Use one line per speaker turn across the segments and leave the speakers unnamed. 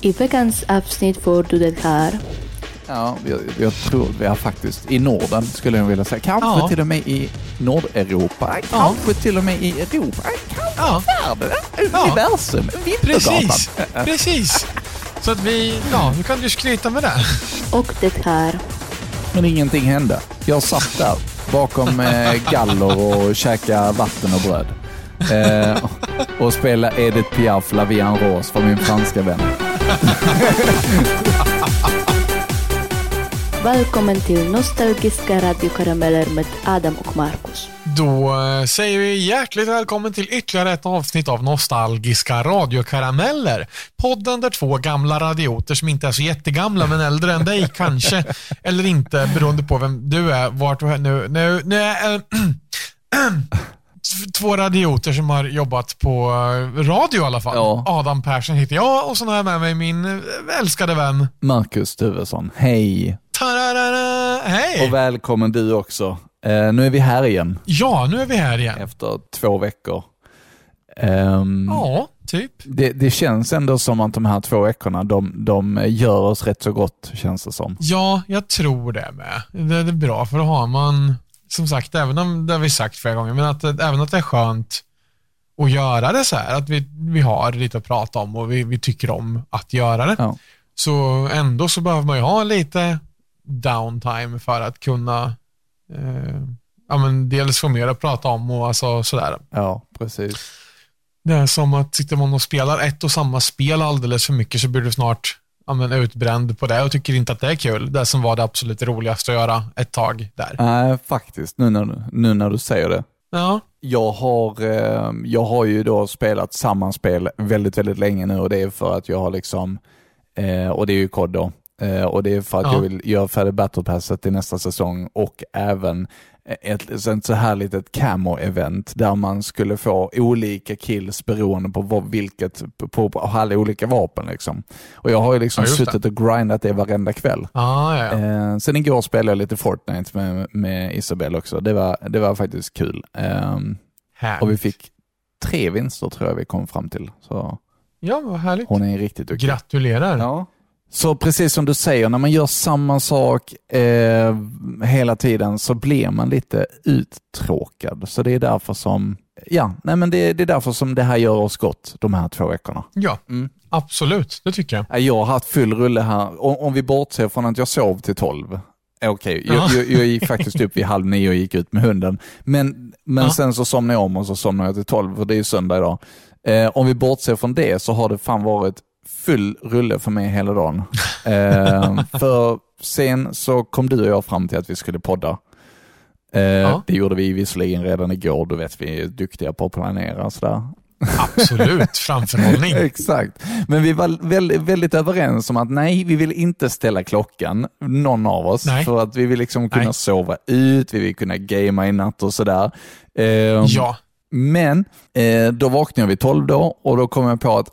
I veckans avsnitt får du det här.
Ja, jag, jag tror vi är faktiskt i Norden skulle jag vilja säga. Kanske
Ja.
till och med i Nordeuropa. Kanske till och med i Europa. Kanske
Ja,
världen.
Ja.
Universum. Vintergatan.
precis. Precis. Så att vi, ja, nu kan du skryta med det.
Och det här.
Men ingenting hände. Jag satt där bakom eh, galler och käkade vatten och bröd. Eh, och spelade Edith Piaf, La Vie en Rose för min franska vän.
Välkommen till Nostalgiska radiokarameller med Adam och Markus.
Då eh, säger vi hjärtligt välkommen till ytterligare ett avsnitt av Nostalgiska radiokarameller. Podden där två gamla radioter som inte är så jättegamla men äldre än dig kanske, eller inte beroende på vem du är, vart du är nu. nu, nu äh, Två radioter som har jobbat på eh, radio i alla fall.
Ja.
Adam Persson heter jag och så har jag med mig min eh, älskade vän.
Marcus Tuvesson, hej!
Tararara, hej!
Och välkommen du också. Eh, nu är vi här igen
Ja, nu är vi här igen.
efter två veckor. Ehm,
Ja, typ.
det, det känns ändå som att de här två veckorna, de, de gör oss rätt så gott, känns det som.
Ja, jag tror det med. Det, det är bra, för då har man, som sagt, även om det har vi sagt flera gånger, men att, även att det är skönt att göra det så här, att vi, vi har lite att prata om och vi, vi tycker om att göra det.
Ja.
Så ändå så behöver man ju ha lite downtime för att kunna eh, ja, men dels få mer att prata om och alltså sådär.
Ja, precis.
Det är som att sitter man och spelar ett och samma spel alldeles för mycket så blir du snart ja, men, utbränd på det och tycker inte att det är kul. Det som var det absolut roligaste att göra ett tag där.
Nej, faktiskt, nu när, nu när du säger det.
Ja,
Jag har, eh, jag har ju då spelat samma spel väldigt, väldigt länge nu och det är för att jag har liksom, eh, och det är ju kod då, eh, och det är för att
Ja.
jag vill göra färdigt Battle Passet till nästa säsong och även ett, ett så här litet camo-event där man skulle få olika kills beroende på vad, vilket, på, på alla olika vapen liksom. Och jag har ju liksom
Ja,
suttit och grindat det varenda kväll.
ah, ja, ja.
Eh, sen igår spelade jag lite Fortnite med, med Isabelle också. Det var, det var faktiskt kul.
Härligt.
och vi fick tre vinster tror jag vi kom fram till. Så
Ja, vad härligt.
hon är riktigt duktig.
Gratulerar.
Ja. Så precis som du säger, när man gör samma sak eh, hela tiden så blir man lite uttråkad. Så det är därför som, ja, nej men det, det är därför som det här gör oss gott de här två veckorna.
Ja,
Mm.
absolut. Det tycker jag.
Ja, Jag har haft full rulle här, om, om vi bortser från att jag sov till tolv. Okej,
Ja.
jag, jag, jag gick faktiskt upp vid halv nio och gick ut med hunden. Men, men
Ja.
sen så somnade jag om och så somnade jag till tolv, för det är ju söndag idag. Eh, om vi bortser från det så har det fan varit full rulle för mig hela dagen. Eh, för sen så kom du och jag fram till att vi skulle podda. Eh,
Ja.
Det gjorde vi visserligen redan igår, du vet vi är duktiga på att planera sådär.
Absolut. Framförhållning.
Exakt. Men vi var väldigt, väldigt överens om att nej, vi vill inte ställa klockan, någon av oss.
Nej.
För att vi vill liksom kunna
Nej.
sova ut, vi vill kunna gamea i natt och sådär. Ehm,
Ja.
Men eh, då vaknade jag vid 12 då och då kom jag på att,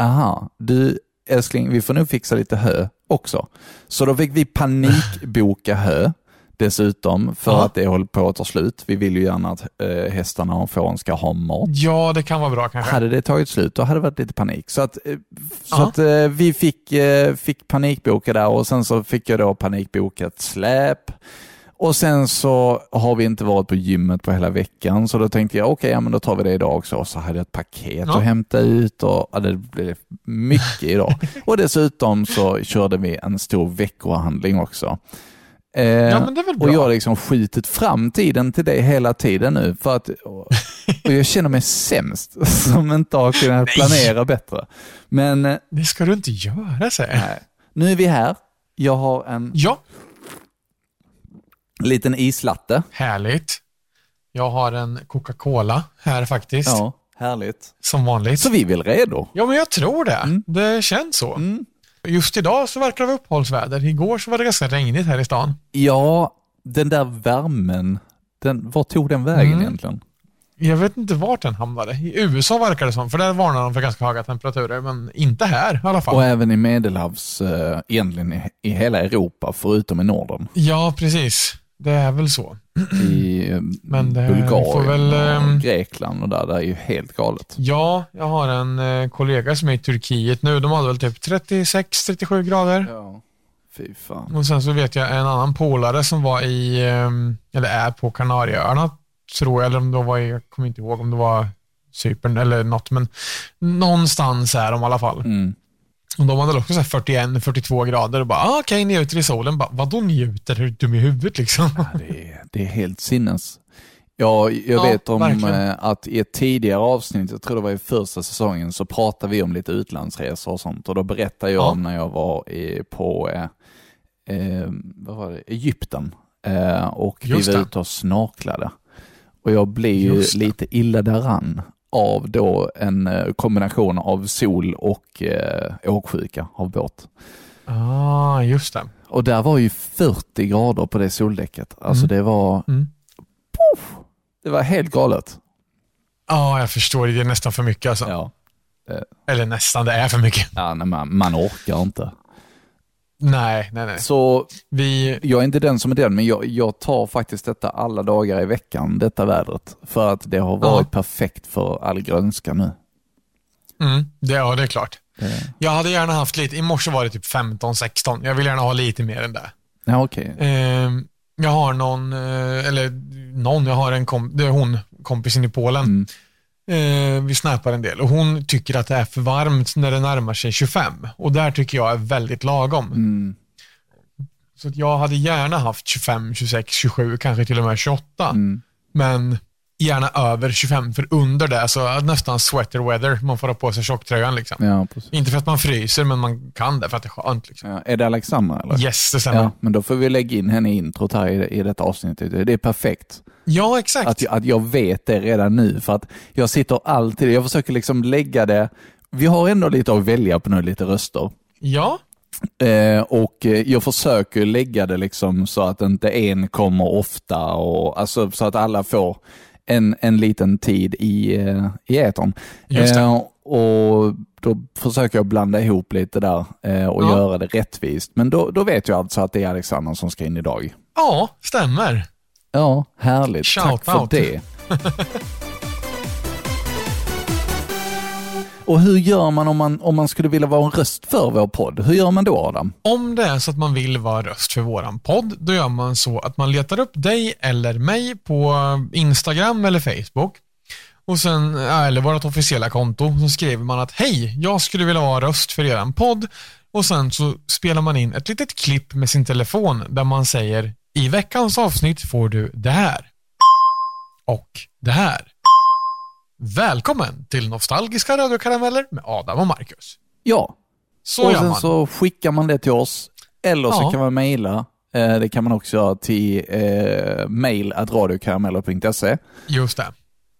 aha, du älskling, vi får nog fixa lite hö också. Så då fick vi panikboka hö dessutom för
Ja.
att det håller på att ta slut. Vi vill ju gärna att eh, hästarna och fåren ska ha mat.
ja, det kan vara bra kanske.
Hade det tagit slut, då hade det varit lite panik. Så att, eh, så
Ja.
att eh, vi fick, fick panikboka där och sen så fick jag då panikboka ett släp. Och sen så har vi inte varit på gymmet på hela veckan, så då tänkte jag okej, ja, men då tar vi det idag också. Och så hade jag ett paket
Ja.
att hämta ut och ja, det blev mycket idag. och dessutom så körde vi en stor veckohandling också. Eh,
Ja, men det är väl bra.
och jag har liksom skjutit fram tiden till det hela tiden nu. För att, och jag känner mig sämst som inte har kunnat
Nej.
planera bättre. Men eh,
Det ska du inte göra, säger jag.
nu är vi här. Jag har en
Ja,
liten islatte.
härligt. Jag har en Coca-Cola här faktiskt.
Ja, härligt.
Som vanligt.
Så vi är väl redo?
Ja, men jag tror det.
Mm.
Det känns så.
Mm.
Just idag så verkar det vara uppehållsväder. Igår så var det ganska regnigt här i stan.
Ja, den där värmen, den, var tog den vägen
Mm.
egentligen?
Jag vet inte vart den hamnade. I USA verkar det som, för där varnar de för ganska höga temperaturer, men inte här i alla fall.
Och även i Medelhavs, eh, egentligen i, i hela Europa, förutom i Norden.
Ja, precis. Det är väl så.
i eh,
Men det
Bulgarien
väl,
och
ehm,
Grekland och där. Det är ju helt galet.
Ja, jag har en eh, kollega som är i Turkiet nu. De hade väl typ 36-37 grader.
Ja. Fy fan.
Och sen så vet jag en annan polare som var i, ehm, eller är på Kanarieöarna, tror jag, eller om det var i, jag kommer inte ihåg om det var Cypern eller något, men någonstans är de i alla fall.
Mm.
De hade också så här 41-42 grader och bara, ah, okej, njuter i solen. Bara, Vadå njuter? Är du dum i huvudet liksom?
Ja, det, är, det är helt sinnes. Ja, jag
Ja,
vet om
verkligen.
eh, att i ett tidigare avsnitt, jag tror det var i första säsongen, så pratade vi om lite utlandsresor och sånt. Och då berättade jag
Ja.
om när jag var i, på eh, eh, vad var det? Egypten. Eh, och
Just
vi var
det.
ute och snorklade. Och jag blev ju lite illa däran av då en eh, kombination av sol och eh, åksjuka av båt.
Ah, just det.
Och där var ju 40 grader på det soldäcket. Alltså
Mm.
det var
Mm.
det var helt galet.
Ja, jag förstår. Det är nästan för mycket alltså.
Ja.
Eller nästan, det är för mycket.
Ja, nej, man, man orkar inte.
Nej, nej, nej.
Så
Vi,
jag är inte den som är den, men jag, jag tar faktiskt detta alla dagar i veckan, detta vädret. För att det har varit
Ja.
perfekt för all grönska nu.
mm, det, ja, det är klart.
Eh,
Jag hade gärna haft lite, i morse var det typ 15-16. Jag vill gärna ha lite mer än det.
Ja, okej.
Eh, jag har någon, eh, eller någon, jag har en kom, det är hon, kompisen i Polen.
Mm.
Eh, vi snappar en del och hon tycker att det är för varmt när det närmar sig 25. Och där tycker jag är väldigt lagom.
Mm.
Så jag hade gärna haft 25, 26, 27, kanske till och med 28.
Mm.
Men gärna över 25, för under det, så nästan sweater weather. Man får ha på sig tjocktröjan liksom.
Ja.
Inte för att man fryser, men man kan det för att det är skönt. Liksom.
Ja, är det Alexandra eller?
Yes, det stämmer.
Ja, men då får vi lägga in henne i introt här i, i detta avsnittet. Det är perfekt.
Exakt.
Att, jag- att jag vet det redan nu. För att jag sitter alltid, jag försöker liksom lägga det, vi har ändå lite att välja på nu, lite röster.
Ja,
Eh, och eh, jag försöker lägga det liksom så att inte en kommer ofta och alltså så att alla får en, en liten tid i, eh, i etern. Eh, och då försöker jag blanda ihop lite där eh, och
Ja.
göra det rättvist. Men då, då vet jag alltså att det är Alexander som ska in idag.
ja, stämmer.
Ja, härligt.
Shout
Tack för
out.
det. Och hur gör man om, man om man skulle vilja vara en röst för vår podd? Hur gör man då Adam?
Om det är så att man vill vara röst för våran podd, då gör man så att man letar upp dig eller mig på Instagram eller Facebook. Och sen, eller vårt officiella konto, så skriver man att hej, jag skulle vilja vara röst för eran podd. Och sen så spelar man in ett litet klipp med sin telefon där man säger i veckans avsnitt får du det här. Och det här. Välkommen till Nostalgiska radiokarameller med Adam och Marcus.
Ja,
Så
och sen
man.
så skickar man det till oss. Eller så
Ja.
kan man mejla. Eh, det kan man också göra till eh, mail.radiokarameller.se.
Just det.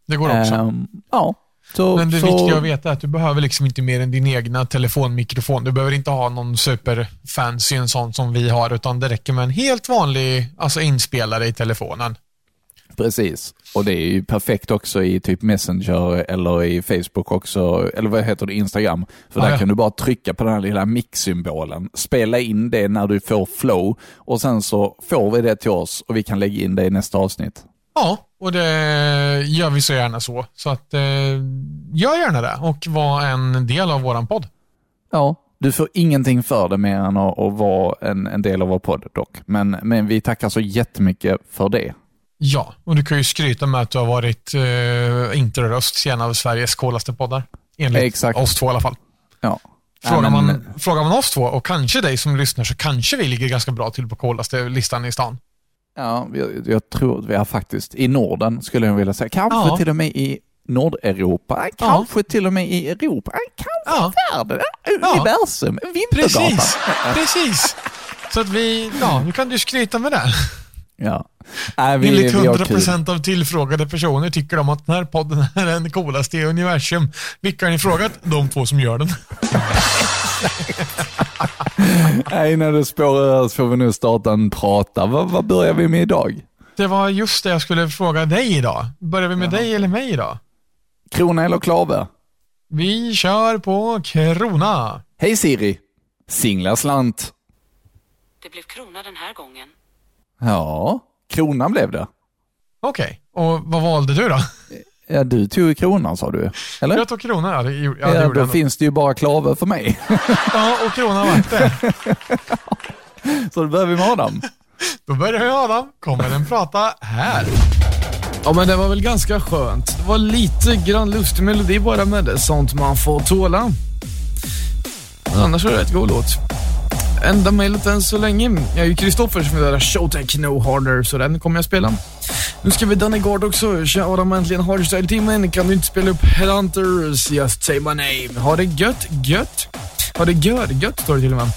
Det går också.
Ehm, ja, så,
Men det
så,
viktiga att veta är att du behöver liksom inte mer än din egna telefonmikrofon. Du behöver inte ha någon superfancy en sån som vi har, utan det räcker med en helt vanlig alltså inspelare i telefonen.
Precis. Och det är ju perfekt också i typ Messenger eller i Facebook också, eller vad heter det, Instagram. För
Ja,
där
ja.
kan du bara trycka på den här lilla mix-symbolen, spela in det när du får flow och sen så får vi det till oss och vi kan lägga in det i nästa avsnitt.
Ja, och det gör vi så gärna så. Så att eh, gör gärna det och var en del av våran podd.
Ja, du får ingenting för det mer än att, att vara en, en del av vår podd dock. Men, men vi tackar så jättemycket för det.
Ja, och du kan ju skryta med att du har varit eh, introröst i en av Sveriges coolaste poddar. Enligt
Exakt.
oss två i alla fall.
Ja.
Frågar,
Ja, men-
man, frågar man oss två och kanske dig som lyssnar så kanske vi ligger ganska bra till på coolaste listan i stan.
Ja, jag, jag tror att vi är faktiskt i Norden skulle jag vilja säga. Kanske
Ja.
till och med i Nordeuropa, kanske till och med i Europa, kanske
Ja,
världen,
Ja.
universum, Vintergatan.
precis. precis. Så att vi, ja, nu kan du skryta med det.
Ja. Nej, vi,
Enligt
vi har kul.
100% av tillfrågade personer tycker de att den här podden är den coolaste i universum. Vilka har ni frågat? De två som gör den.
Nej, när det spårar ur så får vi nu starta en prata. Vad, vad börjar vi med idag?
Det var just det jag skulle fråga dig idag. Börjar vi med
Ja.
dig eller mig idag?
Krona eller klave?
Vi kör på krona.
Hej Siri! Singla slant.
Det blev krona den här gången.
Ja, kronan blev det.
Okej, och vad valde du då?
Ja, du tog kronan sa du, eller?
Jag tog krona, ja det, ja, det
Ja, då
jag.
finns det ju bara klaver för mig.
Ja, och krona vart det.
Så då börjar vi med Adam.
Då börjar jag Adam. Kommer den prata här.
Ja, men det var väl ganska skönt. Det var lite grann lustig melodi bara med det. Sånt man får tåla. Men annars var det rätt god låt. Enda mejlet än så länge är ju Kristoffer som vill höra Showtech No Harder, så den kommer jag spela. Nu ska vi Danny Gard också. Tja Adam, äntligen Hardstyle-timmen. Kan du inte spela upp Headhunters? Just say my name. Ha det gött, gött. Ha det gött, gött står det till och med.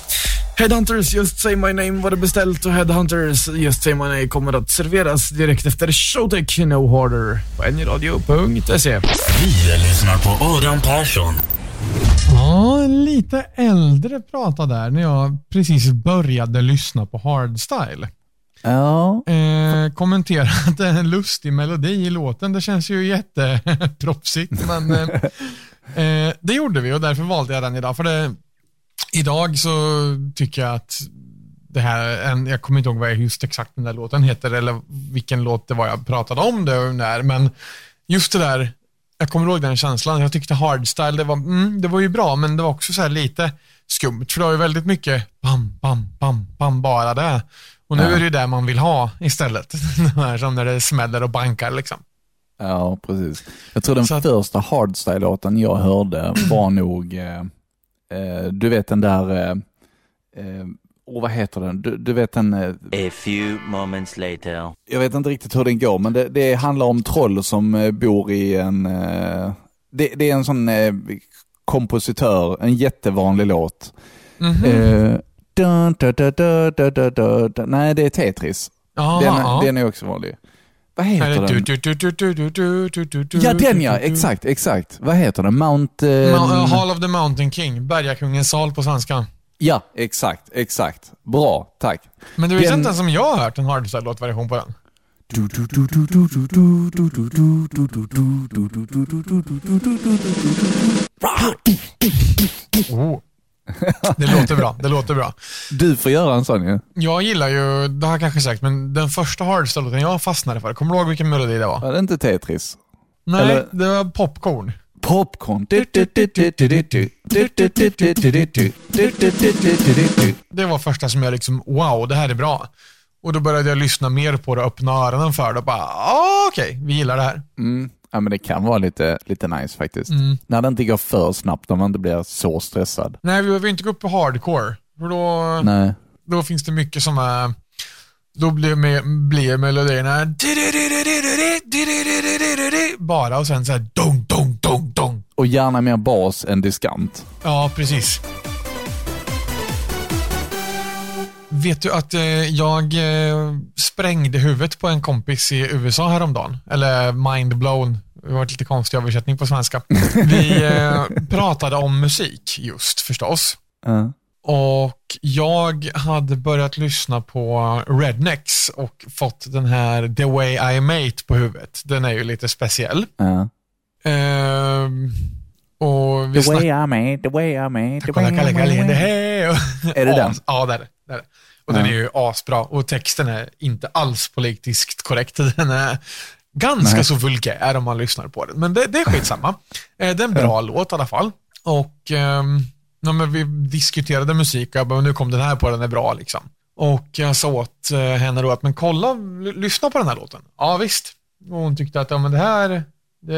Headhunters Just Say My Name var det beställt och Headhunters Just Say My Name kommer att serveras direkt efter Showtech No Harder på nradio.se.
Vi lyssnar på Adam Persson.
Ja, lite äldre prata där när jag precis började lyssna på hardstyle.
Ja,
Eh, kommenterat en lustig melodi i låten. Det känns ju jätteproffsigt, men eh, eh, det gjorde vi och därför valde jag den idag. För det, idag så tycker jag att det här, en, jag kommer inte ihåg vad just exakt den där låten heter eller vilken låt det var jag pratade om det och när, men just det där, jag kommer ihåg den känslan. Jag tyckte hardstyle, det var, mm, det var ju bra, men det var också så här lite skumt, för det har ju väldigt mycket bam, bam, bam, bam, bara det. Och nu
Ja.
är det ju det man vill ha istället. Som när det smäller och bankar liksom.
ja precis. Jag tror den
Så att-
första hardstyle-låten jag hörde var nog, eh, eh, du vet den där, eh, eh, oh, vad heter den? Du, du vet den, eh,
A few moments later.
jag vet inte riktigt hur den går, men det, det handlar om troll som eh, bor i en, eh, det, det är en sån eh, kompositör, en jättevanlig låt.
Mhm.
Eh, Dun, dun, dun, Nej, det är Tetris.
Aha,
den,
aha.
den är också vanlig. Vad heter den?
Du, du, du,
ja, den ja. Exakt, exakt. Vad heter den? Mount... Eh...
Ma Hall of the Mountain King. Bergakungens sal på svenska.
Ja, exakt, exakt. Bra, tack.
Men du
visste
inte ens om jag har hört en hardstyle-låtversion på den? Oh. Det låter bra, det låter bra.
Du får göra en sån ju.
Jag gillar ju, det har jag kanske sagt, men den första hardstyle-låten jag fastnade för, kommer du ihåg vilken melodi det var?
Var det inte Tetris?
Nej,
Eller-
det var Popcorn.
Popcorn.
Det var första som jag liksom, wow, det här är bra. Och då började jag lyssna mer på det och öppna öronen för det och bara, ah, okej, vi gillar det här.
Mm. Ja, men det kan vara lite, lite nice faktiskt.
Mm.
När det inte går för snabbt, om man inte blir så stressad.
Nej, vi behöver inte gå upp på hardcore. För då,
Nej.
då finns det mycket som är, då blir, med, blir melodierna bara och sen så här dong, dong, dong, dong.
Och gärna mer bas än diskant.
Ja, precis. Vet du att eh, jag eh, sprängde huvudet på en kompis i USA häromdagen? Eller mind blown. Det var lite konstig översättning på svenska. Vi eh, pratade om musik just förstås.
Ja.
Och jag hade börjat lyssna på Rednecks och fått den här The Way I Mate på huvudet. Den är ju lite speciell.
Ja.
Ehm, och vi
The way
snack-
I made, the way I made, the way
Kolla
I
Kalle Kalle in the
made. Är det den?
Ja, det är det. Det, är det. Och den är ju asbra och texten är inte alls politiskt korrekt. Den är ganska
Nej.
så vulgär om man lyssnar på den. Men det, det är skitsamma. Eh, Det är en bra låt i alla fall. Och ehm, ja, men vi diskuterade musik och jag bara, nu kom den här på, den är bra liksom. Och jag sa åt eh, henne då att, men kolla, lyssna på den här låten. Ja, visst. Och hon tyckte att, ja men det här, det,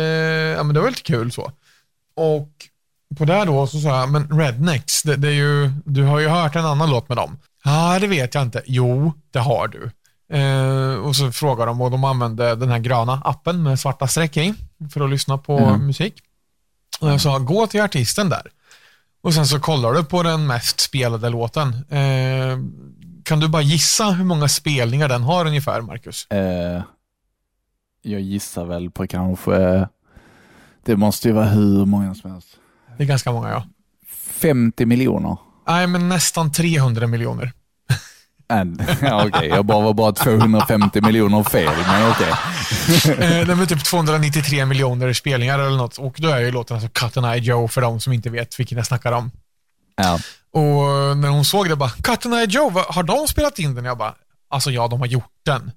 ja men det var lite kul så. Och på det här då så sa jag, men Rednecks, det, det är ju, du har ju hört en annan låt med dem. Ja, det vet jag inte. Jo, det har du. Eh, och så frågar de och de använde den här gröna appen med svarta streck i för att lyssna på
Mm.
musik. Och jag sa, gå till artisten där. Och sen så kollar du på den mest spelade låten. Eh, kan du bara gissa hur många spelningar den har ungefär, Marcus?
Eh, jag gissar väl på kanske, det måste ju vara hur många som helst.
Det är ganska många, ja.
50 miljoner.
Nej, men nästan 300 miljoner.
Ja, okej, jag bara var bara 250 miljoner fel, men okej.
Eh, den är typ 293 miljoner spelningar eller något. Och då är ju låten alltså Cut and Eye Joe för de som inte vet vilken jag snackar om.
Ja.
Och när hon såg det bara, Cut and Eye Joe, har de spelat in den? Jag bara, alltså ja, de har gjort den.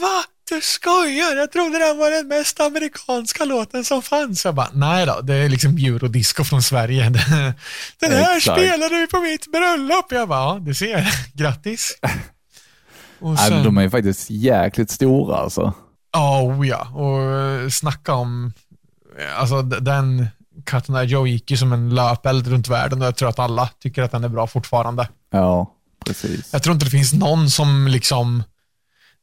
Va? Du skojar, jag trodde den var den mest amerikanska låten som fanns. Jag bara, nej då, det är liksom eurodisco från Sverige. Den här
Exakt.
spelade vi på mitt bröllop. Jag bara, ja, du ser, grattis. Och
Nej,
sen-
de är ju faktiskt jäkligt stora alltså.
Oh ja, och eh, snacka om, eh, alltså den Cotton Eye Joe gick ju som en löpeld runt världen och jag tror att alla tycker att den är bra fortfarande.
Ja, precis.
Jag tror inte det finns någon som liksom,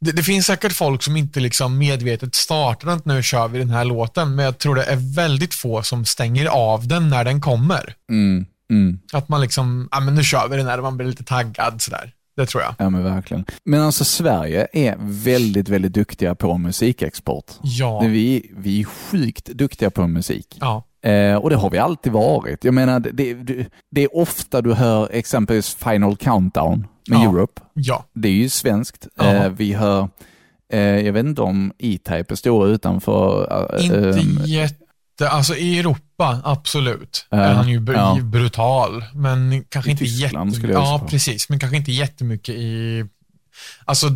det, det finns säkert folk som inte liksom medvetet startar att nu kör vi den här låten, men jag tror det är väldigt få som stänger av den när den kommer.
Mm, mm.
Att man liksom, ja men nu kör vi den här, man blir lite taggad sådär. Det tror jag.
Ja men verkligen. Men alltså Sverige är väldigt, väldigt duktiga på musikexport.
Ja.
Vi, vi är sjukt duktiga på musik.
Ja.
Eh, och det har vi alltid varit. Jag menar, det, det, det är ofta du hör exempelvis Final Countdown med
Ja.
Europe.
Ja.
Det är ju svenskt.
Ja.
Eh, vi hör, eh, jag vet inte om E-Type är stora utanför. eh,
Inte
ehm,
jätte, alltså i Europa, absolut, är han ju br-
ja.
brutal. Men kanske
I
inte
Tyskland
jätte- Ja, precis. Men kanske inte jättemycket i... Alltså,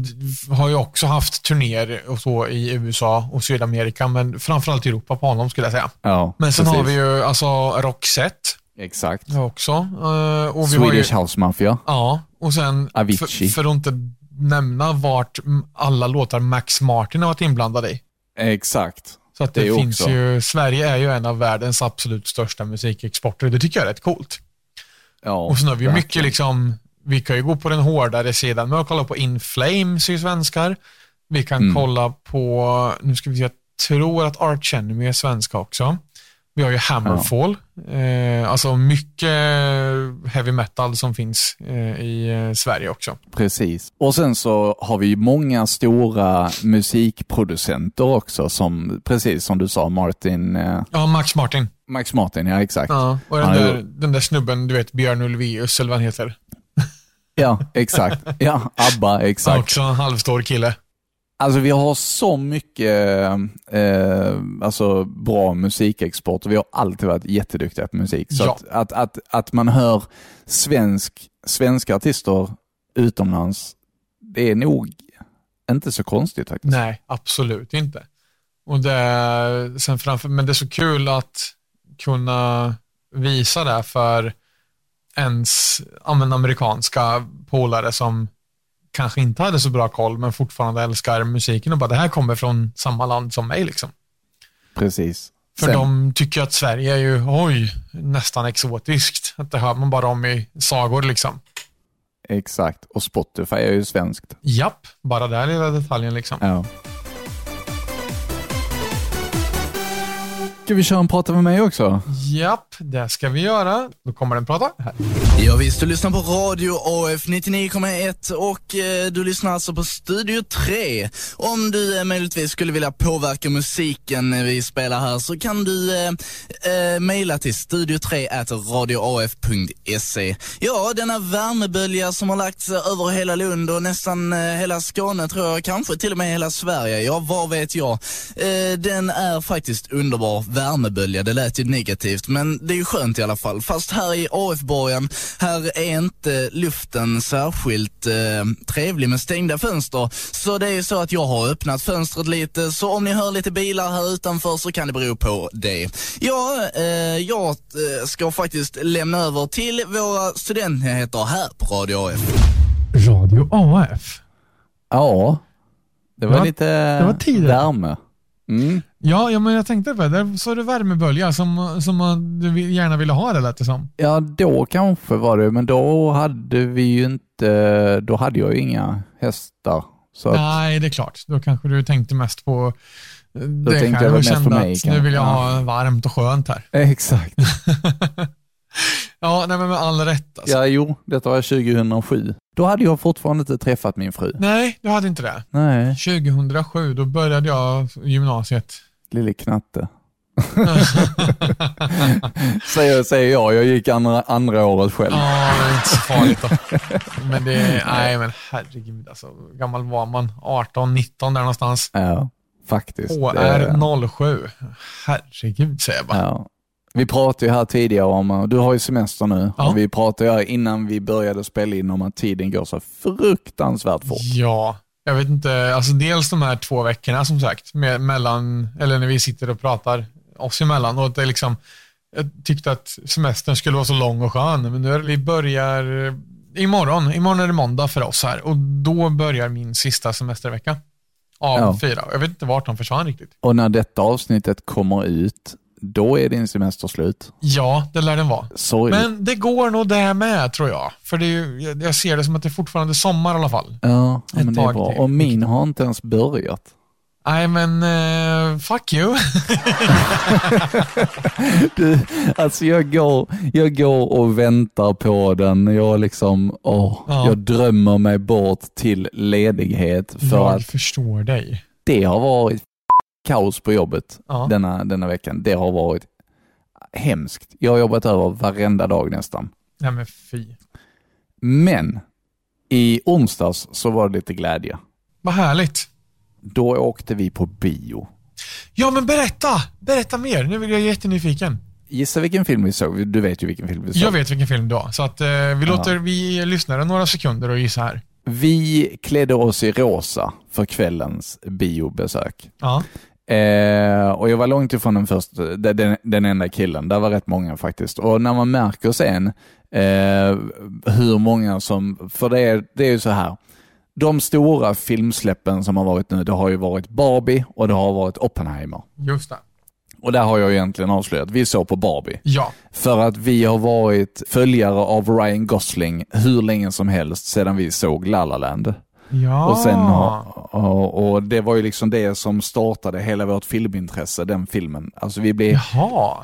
har ju också haft turnéer och så i USA och Sydamerika, men framförallt i Europa på honom skulle jag säga.
ja,
Men sen
precis.
har vi ju alltså Roxette
Exakt.
också. eh, Och vi har ju,
Swedish House Mafia.
Ja, och sen
Avicii.
för, för att inte nämna vart alla låtar Max Martin har varit inblandad i.
Exakt.
Så att det,
Det
finns
också.
ju, Sverige är ju en av världens absolut största musikexporter. Det tycker jag är rätt coolt.
Ja,
Och sen har vi ju mycket
verkligen.
liksom, vi kan ju gå på den hårdare sidan med att kolla på In Flames i svenskar. Vi kan
Mm.
kolla på, nu ska vi se, jag tror att Arch Enemy är svenska också. Vi har ju Hammerfall, eh, alltså mycket heavy metal som finns eh, i eh, Sverige också.
Precis. Och sen så har vi många stora musikproducenter också, som, precis som du sa, Martin, eh,
Ja, Max Martin.
Max Martin, ja exakt. Ja,
Ja, och den,
ju-
där, den där snubben, du vet, Björn Ulvaeus eller vad han heter.
exakt. Ja, ABBA, exakt.
Också en halvstor kille.
Alltså vi har så mycket eh, alltså, bra musikexport och vi har alltid varit jätteduktiga på musik. Så
Ja.
att, att, att, att man hör svensk, svenska artister utomlands, det är nog inte så konstigt faktiskt.
Nej, absolut inte. Och det är, sen framför, men det är så kul att kunna visa det för ens amerikanska polare som kanske inte hade så bra koll men fortfarande älskar musiken och bara det här kommer från samma land som mig. Liksom.
Precis.
För
Sen-
de tycker att Sverige är ju, oj, nästan exotiskt. Att det hör man bara om i sagor liksom.
Exakt. Och Spotify är ju svenskt.
Japp, bara den lilla detaljen liksom.
Ja. Ska vi köra en prata med mig också?
Japp, det ska vi göra. Då kommer den prata. Här.
Ja, visst, du lyssnar på Radio AF 99,1 och eh, du lyssnar alltså på Studio 3. Om du eh, möjligtvis skulle vilja påverka musiken eh, vi spelar här så kan du eh, eh, mejla till studio3 radioaf.se. Ja, denna värmebölja som har lagt sig över hela Lund och nästan eh, hela Skåne tror jag, kanske till och med hela Sverige. Ja, vad vet jag. Eh, den är faktiskt underbar värmebölja. Det lät ju negativt, men det är ju skönt i alla fall. Fast här i AF-borgen, här är inte luften särskilt eh, trevlig med stängda fönster. Så det är ju så att jag har öppnat fönstret lite, så om ni hör lite bilar här utanför så kan det bero på det. Ja, eh, jag eh, ska faktiskt lämna över till våra studentnyheter här på Radio AF.
Radio AF.
Ja. Det var
Det var-
lite
det var
värme. Mm.
Ja, ja, men jag tänkte på det. Där är det värmebölja som, som man- du gärna ville ha det lät det som.
Ja, då kanske var det, men då hade vi ju inte, då hade jag ju inga hästar. Så att,
Nej, det är klart. Då kanske du tänkte mest på det
tänkte
kan
jag
och kände
mig,
att nu vill jag
ja.
ha varmt och skönt här.
Exakt.
Ja, nej, men med all rätt alltså.
Ja, jo, detta var 2007. Då hade jag fortfarande inte träffat min fru.
Nej, du hade inte det.
Nej,
2007, då började jag gymnasiet.
Lille knatte. säger, säger jag, jag gick andra, andra året själv.
Ja, det är inte så farligt då. Men det är, nej men herregud alltså. Hur gammal var man? 18, 19 där någonstans.
Ja, faktiskt. Det-
HR07. Herregud säger jag bara.
Ja. Vi pratade ju här tidigare om, du har ju semester nu,
Ja.
och vi pratade innan vi började spela in om att tiden går så fruktansvärt fort.
Ja, Jag vet inte, alltså dels de här två veckorna som sagt, med, mellan, eller när vi sitter och pratar oss emellan. Och det är liksom, jag tyckte att semestern skulle vara så lång och skön, men nu är, vi börjar imorgon. Imorgon är det måndag för oss här och då börjar min sista semestervecka av
Ja.
fyra. Jag vet inte vart de försvann riktigt.
Och när detta avsnittet kommer ut, då är din semester slut.
Ja, det lär den vara.
Sorgligt.
Men det går nog det med tror jag. För det är ju, jag- ser det som att det är fortfarande sommar i alla fall.
Ja, ja, men det är bra.
till.
Och min har inte ens börjat.
Nej, men eh, fuck you.
Du, alltså jag går, jag går och väntar på den. Jag liksom, åh,
Ja.
jag drömmer mig bort till ledighet för
jag
att
förstår dig.
det har varit kaos på jobbet
Ja.
denna, denna veckan. Det har varit hemskt. Jag har jobbat över varenda dag nästan.
Nej, men fy.
Men i onsdags så var det lite glädje.
Vad härligt.
Då åkte vi på bio.
Ja, men berätta! Berätta mer. Nu blir jag jättenyfiken.
Gissa vilken film vi såg? Du vet ju vilken film vi såg.
Jag vet vilken film har, så att, eh, vi låter vi lyssnare några sekunder och gissa här.
Vi klädde oss i rosa för kvällens biobesök.
Ja.
Eh, och jag var långt ifrån den första, den, den, enda killen. Där var rätt många faktiskt. Och när man märker sen eh, hur många som, för det är, det är ju så här. De stora filmsläppen som har varit nu, det har ju varit Barbie och det har varit Oppenheimer.
Just det.
Och där har jag egentligen avslöjat, vi såg på Barbie.
Ja.
För att vi har varit följare av Ryan Gosling hur länge som helst sedan vi såg La La Land.
Ja.
Och, sen och, och det var ju liksom det som startade hela vårt filmintresse, den filmen. Alltså vi blev,
Jaha.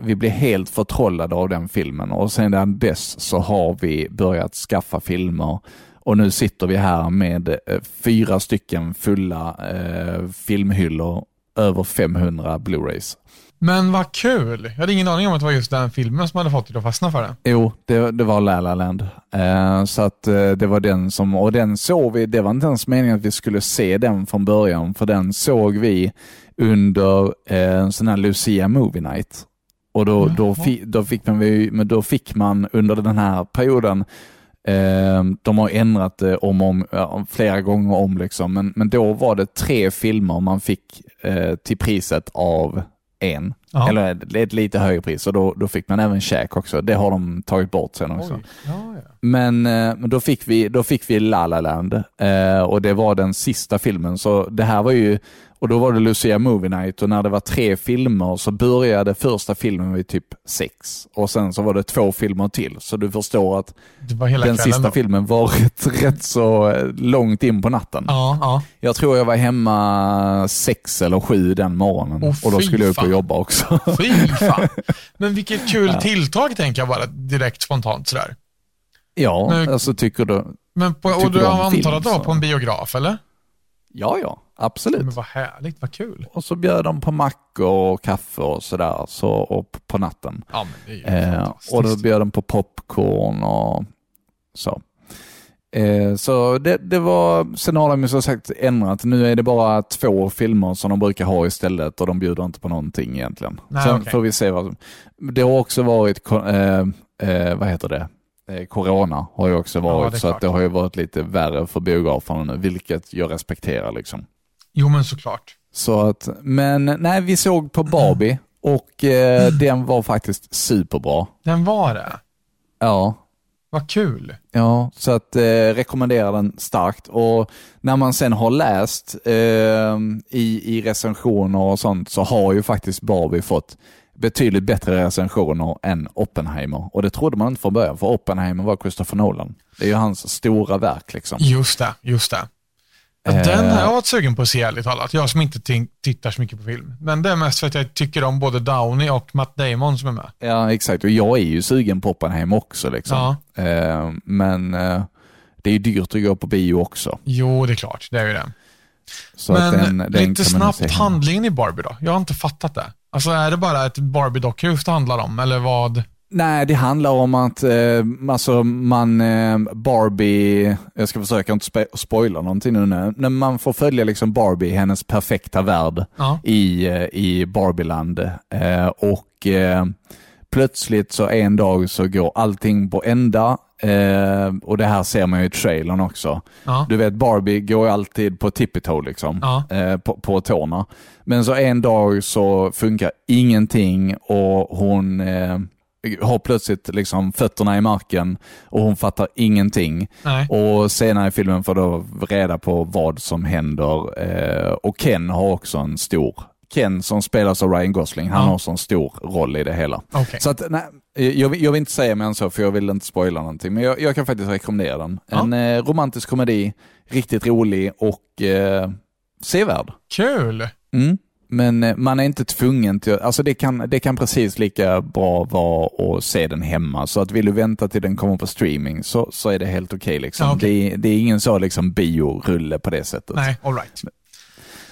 vi blev helt förtrollade av den filmen och sedan dess så har vi börjat skaffa filmer och nu sitter vi här med eh, fyra stycken fulla eh, filmhyllor, över 500 Blu-rays.
Men vad kul. Jag hade ingen aning om att det var just den filmen som hade fått dig att fastna för det.
Jo, det, det var La La Land. Eh, så att eh, det var den som, och den såg vi, det var inte ens meningen att vi skulle se den från början, för den såg vi under eh, en sån här Lucia Movie Night. Och då, då, fi, då, fick man, men då fick man under den här perioden, eh, de har ändrat det om, om, flera gånger om, liksom, men, men då var det tre filmer man fick eh, till priset av en.
Ja.
Eller ett, lite högre pris och då, då fick man även käk också. Det har de tagit bort sen också.
Ja, ja.
Men, eh, men då, fick vi, då fick vi La La Land eh, och det var den sista filmen. Så det här var ju, och då var det Lucia Movie Night och när det var tre filmer så började första filmen vid typ sex och sen så var det två filmer till. Så du förstår att den sista
då.
filmen var rätt, rätt så eh, långt in på natten.
Ja, ja.
Jag tror jag var hemma sex eller sju den morgonen
Åh,
och då skulle jag upp och jobba också.
Fy fan. Men vilket kul tilltag tänker jag bara direkt spontant sådär.
Ja,
Men-
alltså tycker du?
Men på, och du antar att det var på en biograf eller?
Ja, ja, absolut.
Men vad härligt, vad kul.
Och så bjöd de på mackor och kaffe och sådär så, och på natten.
Ja, men det är ju
Eh, och då bjöd de på popcorn och så. Eh, så det, det var, sen har de ju som sagt ändrat. Nu är det bara två filmer som de brukar ha istället och de bjuder inte på någonting egentligen.
Nej,
sen
okej.
får vi se vad som... Det har också varit, eh, eh, vad heter det? Eh, Corona har ju också
Ja,
varit,
är
så att det har ju varit lite värre för biograferna nu, vilket jag respekterar liksom.
Jo, men såklart.
Så att, men nej, vi såg på Barbie och eh, den var faktiskt superbra.
Den var det.
Ja,
Vad kul.
ja så att eh, rekommenderar den starkt. Och när man sen har läst eh, i, i recensioner och sånt så har ju faktiskt Barbie fått betydligt bättre recensioner än Oppenheimer. Och det trodde man inte från början, för Oppenheimer var Christopher Nolan. Det är ju hans stora verk liksom.
Just det, just det. Ja,
Eh.
Den har jag varit sugen på att se ärligt talat. Jag som inte tittar så mycket på film. Men det är mest för att jag tycker om både Downey och Matt Damon som är med.
Ja, exakt. Och jag är ju sugen på Oppenheimer också. Liksom. Eh, men eh, det är ju dyrt att gå på bio också.
Jo, det är klart. Det är ju det.
Så
Men
den, den
lite snabbt handlingen i Barbie då? Jag har inte fattat det. Alltså är det bara ett Barbie-dockhus det handlar om, eller vad?
Nej, det handlar om att eh, alltså man, eh, Barbie, jag ska försöka inte spoila någonting nu, när man får följa liksom Barbie, hennes perfekta värld
Ja.
i, eh, i Barbieland. Eh, och eh, plötsligt så en dag så går allting på ända. Eh, och det här ser man ju i trailern också.
Ja.
Du vet Barbie går ju alltid på tippy toe liksom,
Ja.
eh, på, på tårna. Men så en dag så funkar ingenting och hon eh, har plötsligt liksom fötterna i marken och hon fattar ingenting.
Nej.
Och senare i filmen får du reda på vad som händer. Eh, och Ken har också en stor, Ken som spelas av Ryan Gosling, han
Ja.
har en stor roll i det hela.
Okej.
Så att, nej, jag, vill- jag vill inte säga mer än så för jag vill inte spoila någonting, men jag, jag kan faktiskt rekommendera den.
Ja.
En eh, romantisk komedi, riktigt rolig och eh, sevärd.
Kul.
Mm. Men eh, man är inte tvungen till, alltså det kan, det kan precis lika bra vara att se den hemma. Så att vill du vänta till den kommer på streaming så, så är det helt okej. liksom.
Ja, okej.
det, är- det är ingen så liksom biorulle på det sättet.
Nej, all right.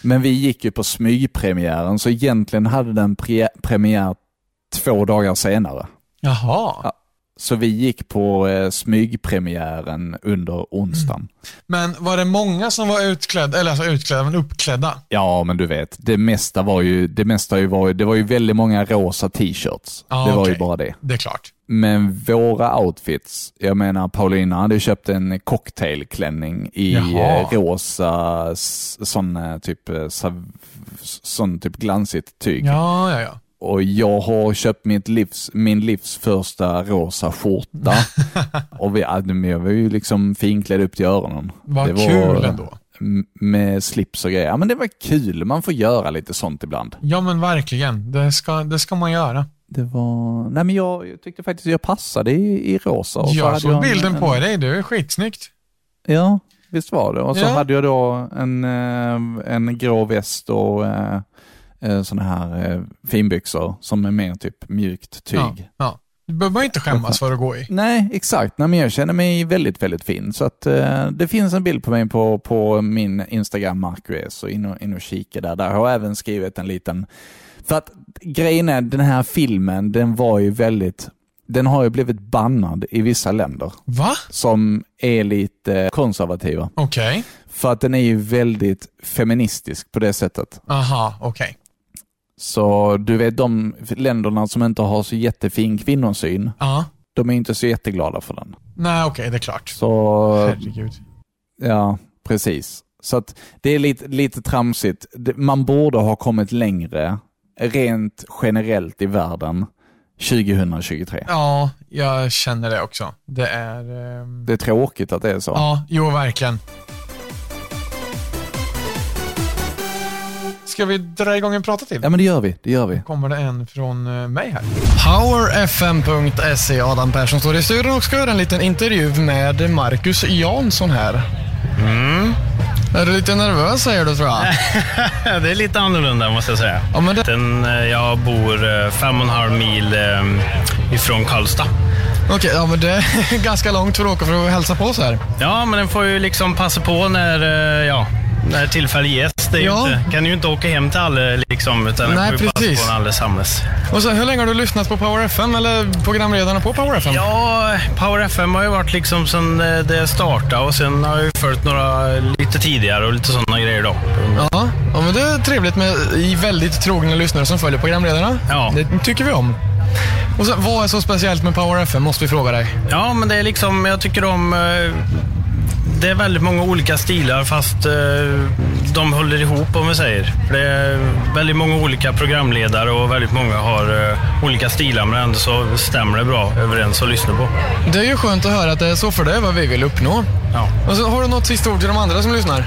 Men vi gick ju på smygpremiären så egentligen hade den pre, premiär två dagar senare.
Jaha.
Ja. Så vi gick på eh, smygpremiären under onsdagen.
Men var det många som var utklädda, eller alltså utklädda, men uppklädda?
Ja, men du vet, det mesta var ju, det mesta ju var, ju- det var ju väldigt många rosa t-shirts.
Ja,
det var ju
okej.
bara det.
Det är klart.
Men våra outfits, jag menar Paulina hade köpt en cocktailklänning i
Jaha.
eh, rosa, s- sån eh, typ, eh, sån typ glansigt tyg.
Ja, ja, ja.
Och jag har köpt mitt livs, min livs första rosa skjorta. och vi, jag var ju liksom finklädd upp till öronen.
Vad
Det var-
kul ändå.
Med slips och grejer. Ja, men det var kul, man får göra lite sånt ibland.
Ja, men verkligen. Det ska, det ska man göra.
Det var, nej men jag, jag tyckte faktiskt att jag passade i, i rosa. Och
Jag såg
en-
bilden
en,
på dig. Du är skitsnyggt.
Ja, visst var det. Och så
Ja.
hade jag då en, eh, en grå väst och eh, såna här eh, finbyxor som är mer typ mjukt tyg.
Ja, ja. Du behöver inte skämmas för att gå i.
Nej, exakt. Nej, men jag känner mig väldigt, väldigt fin. Så att, eh, det finns en bild på mig på, på min Instagram, Marcus, så in och, in och kika där. Där har jag även skrivit en liten... För att grejen är, den här filmen, den var ju väldigt... Den har ju blivit bannad i vissa länder
Va?
som är lite konservativa.
Okej.
För att den är ju väldigt feministisk på det sättet.
Aha, okej.
Så du vet de länderna som inte har så jättefin kvinnosyn,
Ja.
de är inte så jätteglada för den.
Nej, okej, det är klart.
Så
Herregud.
Ja, precis. Så det är lite, lite tramsigt. Man borde ha kommit längre, rent generellt i världen, 2023.
Ja, jag känner det också. Det är... ehm,
Det är tråkigt att det är så.
Ja, jo, verkligen. Ska vi dra igång en prata till?
Ja, men det gör vi. Det gör vi.
kommer det en från eh, mig här.
Powerfm.se, Adam Persson står i studion och ska göra en liten intervju med Marcus Jansson här.
Mm.
Är du lite nervös säger du tror jag?
Det är lite annorlunda måste jag säga.
Ja, men det...
Den, eh, jag bor eh, fem och en halv mil ifrån Karlstad.
Okej, ja men det är ganska långt för att åka för att hälsa på så här.
Ja, men den får ju liksom passa på när, ja, när tillfälle ges. Det är ju
Ja.
inte, kan ju inte åka hem till alla liksom, utan
Nej, precis.
på samlas.
Och så, hur länge har du lyssnat på Power FM eller programledarna på Power FM?
Ja, Power FM har ju varit liksom sedan eh, det startade och sen har jag ju följt några lite tidigare och lite sådana grejer då.
Ja, ja men det är trevligt med väldigt trogna lyssnare som följer programledarna.
Ja.
Det tycker vi om. Och så, vad är så speciellt med Power FM måste vi fråga dig.
Ja, men det är liksom, jag tycker om... eh, Det är väldigt många olika stilar fast eh, de håller ihop om vi säger. För Det är väldigt många olika programledare och väldigt många har eh, olika stilar men ändå så stämmer det bra överens att lyssna på.
Det är ju skönt att höra att det är så för det är vad vi vill uppnå.
Ja.
Och så har du något sista ord till de andra som lyssnar?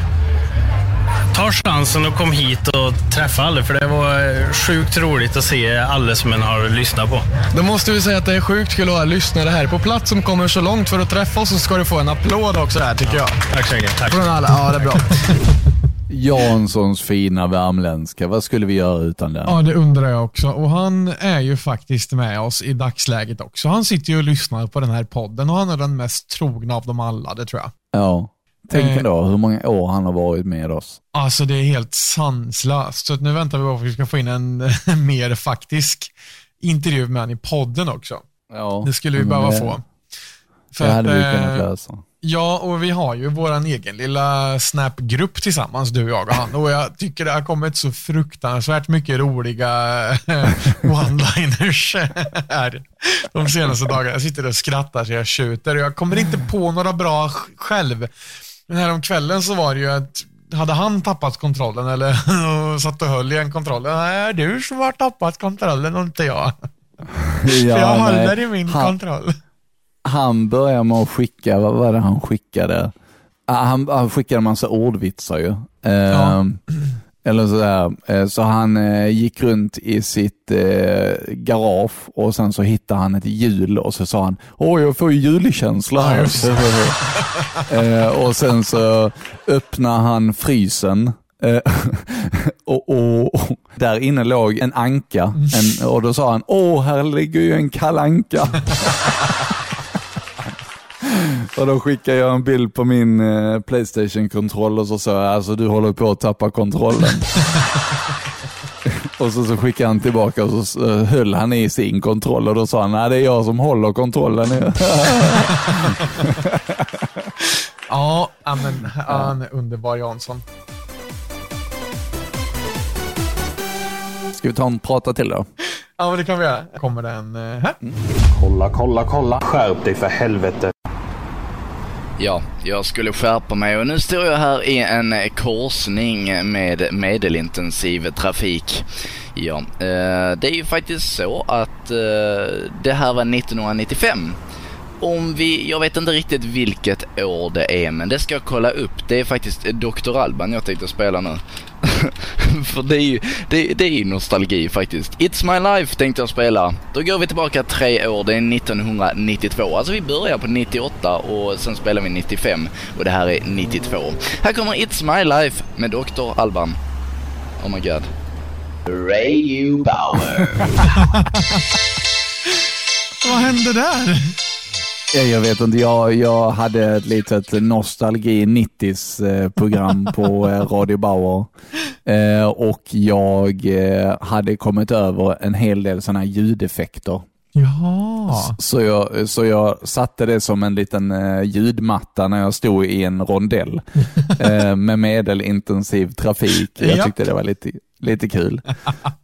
Ta chansen och kom hit och träffa alla för det var eh, sjukt roligt att se alla som en har lyssnat på.
Då måste vi säga att det är sjukt kul att ha lyssnare här på plats som kommer så långt för att träffa oss så ska du få en applåd också här tycker jag.
Tack så mycket. Tack.
Från alla. Ja, det är bra.
Janssons fina värmländska, vad skulle vi göra utan den?
Ja, det undrar jag också. Och Han är ju faktiskt med oss i dagsläget också. Han sitter ju och lyssnar på den här podden och han är den mest trogna av dem alla, det tror jag.
Ja. Tänk
Eh.
ändå hur många år han har varit med oss.
Alltså det är helt sanslöst. Så att nu väntar vi på att vi ska få in en, mer faktisk intervju med honom i podden också.
Ja.
Det skulle vi behöva
det-
få. För
Det
att,
hade vi
eh,
kunnat lösa.
Ja, och vi har ju våran egen lilla Snap-grupp tillsammans, du, jag och han. Och jag tycker det har kommit så fruktansvärt mycket roliga eh, one-liners här de senaste dagarna. Jag sitter och skrattar så jag tjuter och jag kommer inte på några bra sj- själv. Men här om kvällen så var det ju att hade han tappat kontrollen eller och satt och höll i en kontroll? Nej, du som har tappat kontrollen och inte jag. För jag
nej.
håller i min
han,
kontroll.
Han började med att skicka, vad var det han skickade? Ah, Han, han skickade en massa ordvitsar ju. Eh, Eller sådär. Eh, Så han eh, gick runt i sitt eh, garage och sen så hittade han ett hjul och så sa han Åh, jag får ju julikänsla
Ja,
här. Eh, och sen så öppnade han frysen och, och, och där inne låg en anka en, och då sa han Åh, här ligger ju en kalanka. Och då skickade jag en bild på min eh, Playstation-kontroll och så sa jag, alltså du håller på att tappa kontrollen. och så, så skickade han tillbaka och så eh, höll han i sin kontroll och då sa han, nej det är jag som håller kontrollen.
Ja, ja, men han är underbar Jansson.
Ska vi ta en prata till då?
Ja, men det kan vi göra. Kommer den eh, här?
Kolla, kolla, kolla. Skärp dig för helvete.
Ja, jag skulle skärpa mig och nu står jag här i en korsning med medelintensiv trafik. Ja, eh, det är ju faktiskt så att eh, det här var 1995. Om vi, jag vet inte riktigt vilket år det är, men det ska jag kolla upp. Det är faktiskt Dr. Alban jag tänkte spela nu. För det är ju, det, det är ju nostalgi faktiskt. It's My Life tänkte jag spela. Då går vi tillbaka tre år, det är 1992. Alltså vi börjar på 98 och sen spelar vi 95 och det här är 92. Här kommer It's My Life med Dr. Alban. Oh my god. Ray Bauer.
Vad hände där?
Eh, jag vet inte, jag, jag hade ett litet nostalgi 90s eh, program på eh, Radio Bauer och jag hade kommit över en hel del sådana här ljudeffekter.
Jaha.
Så jag, så jag satte det som en liten eh, ljudmatta när jag stod i en rondell eh, med medelintensiv trafik. Jag
Ja.
tyckte det var lite, lite kul.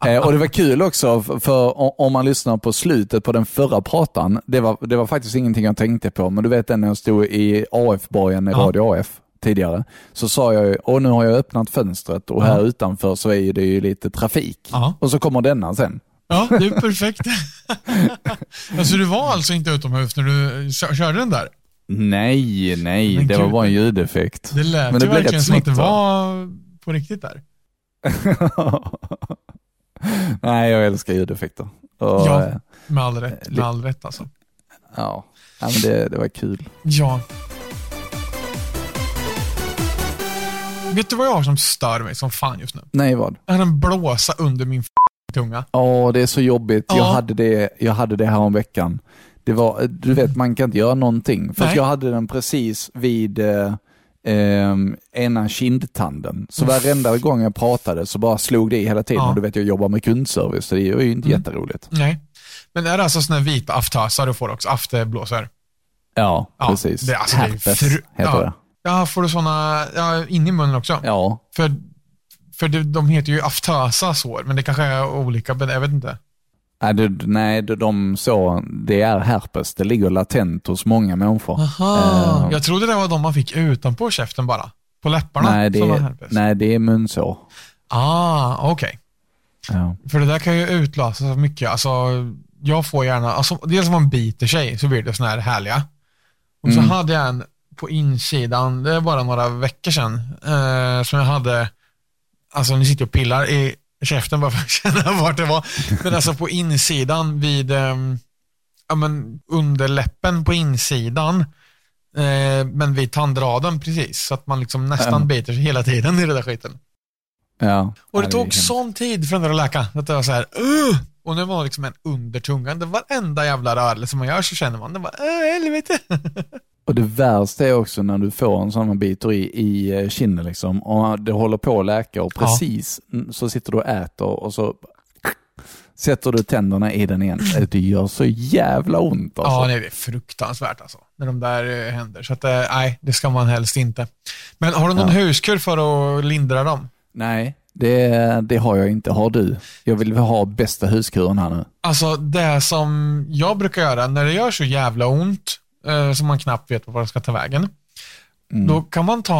Eh, och Det var kul också, för, om man lyssnar på slutet på den förra pratan, det var, det var faktiskt ingenting jag tänkte på, men du vet den när jag stod i AF-borgen i
Ja.
Radio AF tidigare, så sa jag ju, och nu har jag öppnat fönstret och här
Ja.
utanför så är det ju lite trafik.
Ja.
Och så kommer denna sen.
Ja, det är perfekt. alltså du var alltså inte utomhus när du kö- körde den där?
Nej, nej,
Men
det var bara en ljudeffekt.
Det lät
Men det
ju
blev
verkligen som att det var på riktigt där.
nej, jag älskar ljudeffekter. Och,
Ja.
eh,
Med all rätt. Med all rätt alltså.
ja. men det, det var kul.
Ja. Vet du vad jag har som stör mig som fan just nu?
Nej, vad?
Har en blåsa under min tunga.
Åh, det är så jobbigt. Jag,
Ja.
hade det, jag hade det här om veckan. Det var, du vet, man kan inte göra någonting. För jag hade den precis vid eh, ehm, ena kindtanden. Så varenda gång jag pratade så bara slog det i hela tiden.
Ja.
Och du vet, jag jobbar med kundservice, så det är ju inte
Mm.
jätteroligt.
Nej. Men är det alltså här vita aftösar du får också? Afterblåsor?
Ja,
Ja,
precis.
det- alltså, det är
Herpes
fru-
heter
ja.
det.
Ja, får du såna, ja, in i munnen också?
Ja,
För, för det, de heter ju aftösa sår, men det kanske är olika, men jag vet inte.
Nej, det, nej de, de så, det är herpes. Det ligger latent hos många människor.
Aha.
Eh,
Jag trodde det var de man fick utanpå käften bara. På läpparna.
nej, det
som var
är,
herpes.
nej, det är munsår.
Ah, okej.
Ja.
För det där kan ju utlösas mycket. Alltså, jag får gärna, alltså, dels om man biter sig så blir det såna här härliga. Och så
Mm.
hade jag en på insidan, det är bara några veckor sedan, eh, som jag hade, alltså ni sitter och pillar i käften bara för att känna vart det var. Men alltså på insidan vid, ehm, ja men underläppen på insidan, eh, men vid tandraden precis. Så att man liksom nästan
Mm.
biter sig hela tiden i den där skiten.
Ja.
Och det
Ja,
tog
hemskt.
sån tid för den där att läka. Att det var så här, "Ugh!" Och nu var det liksom en under tungan. Det varenda jävla rörelse man gör så känner man, det bara, äh, helvete.
Och det värsta är också när du får en sån man biter i, i eh, kinden liksom och det håller på att läka och
Ja.
precis mm, så sitter du och äter och så sätter du tänderna i den igen. Det gör så jävla ont alltså.
Ja, nej, det är fruktansvärt alltså. När de där eh, händer. Så att, eh, nej, det ska man helst inte. Men har du någon
Ja.
huskur för att lindra dem?
Nej, det, det har jag inte. Har du? Jag vill ha bästa huskuren här nu.
Alltså det som jag brukar göra när det gör så jävla ont, eh, som man knappt vet var det ska ta vägen.
Mm.
Då kan man ta,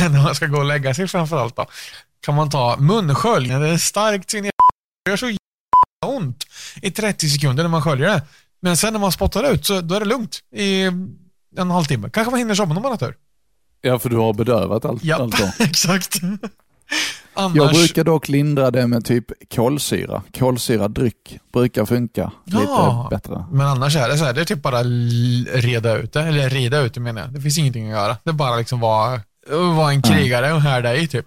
när man ska gå och lägga sig framförallt då, kan man ta munskölj. Det är starkt sin Det gör så jävla ont i 30 sekunder när man sköljer det. Men sen när man spottar ut så då är det lugnt i en halvtimme. Kanske man hinner somna om man har tur.
Ja, för du har bedövat allt.
Ja,
allt då.
exakt. Annars,
Jag brukar dock lindra det med typ kolsyra. Kolsyrad dryck brukar funka
Ja.
lite bättre.
Men annars är det så här, det är typ bara reda ut det, eller rida ut det menar jag. Det finns ingenting att göra. Det är bara liksom vara, vara en krigare och härda i typ.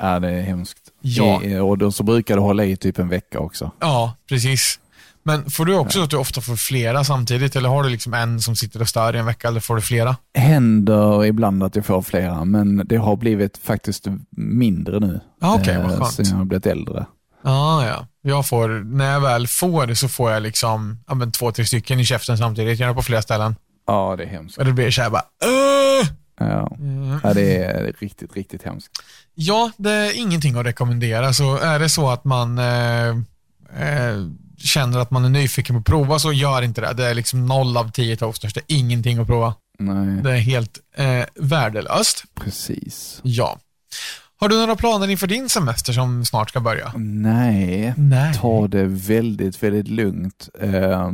Ja, det är hemskt.
Ja.
I, och då så brukar det hålla i typ en vecka också.
Ja, precis. Men får du också att du ofta får flera samtidigt, eller har du liksom en som sitter och stör i en vecka, eller får du flera?
Händer ibland att jag får flera, men det har blivit faktiskt mindre nu.
Ja, okej, vad
Eh,
skönt.
Sen jag har blivit äldre.
Ja, ja. Jag får, när jag väl får det så får jag liksom, ja men två, tre stycken i käften samtidigt, gärna på flera ställen.
Ja, det är hemskt.
Och det blir såhär bara, "Åh!"
Ja.
Mm.
ja, det är riktigt, riktigt hemskt.
Ja, det är ingenting att rekommendera. Så är det så att man eh, eh, känner att man är nyfiken på att prova så gör inte det. Det är liksom noll av tio toasters. Det är ingenting att prova.
Nej,
Det är helt eh, värdelöst.
precis.
Ja. Har du några planer inför din semester som snart ska börja?
Nej,
Nej.
ta det väldigt, väldigt lugnt. Eh,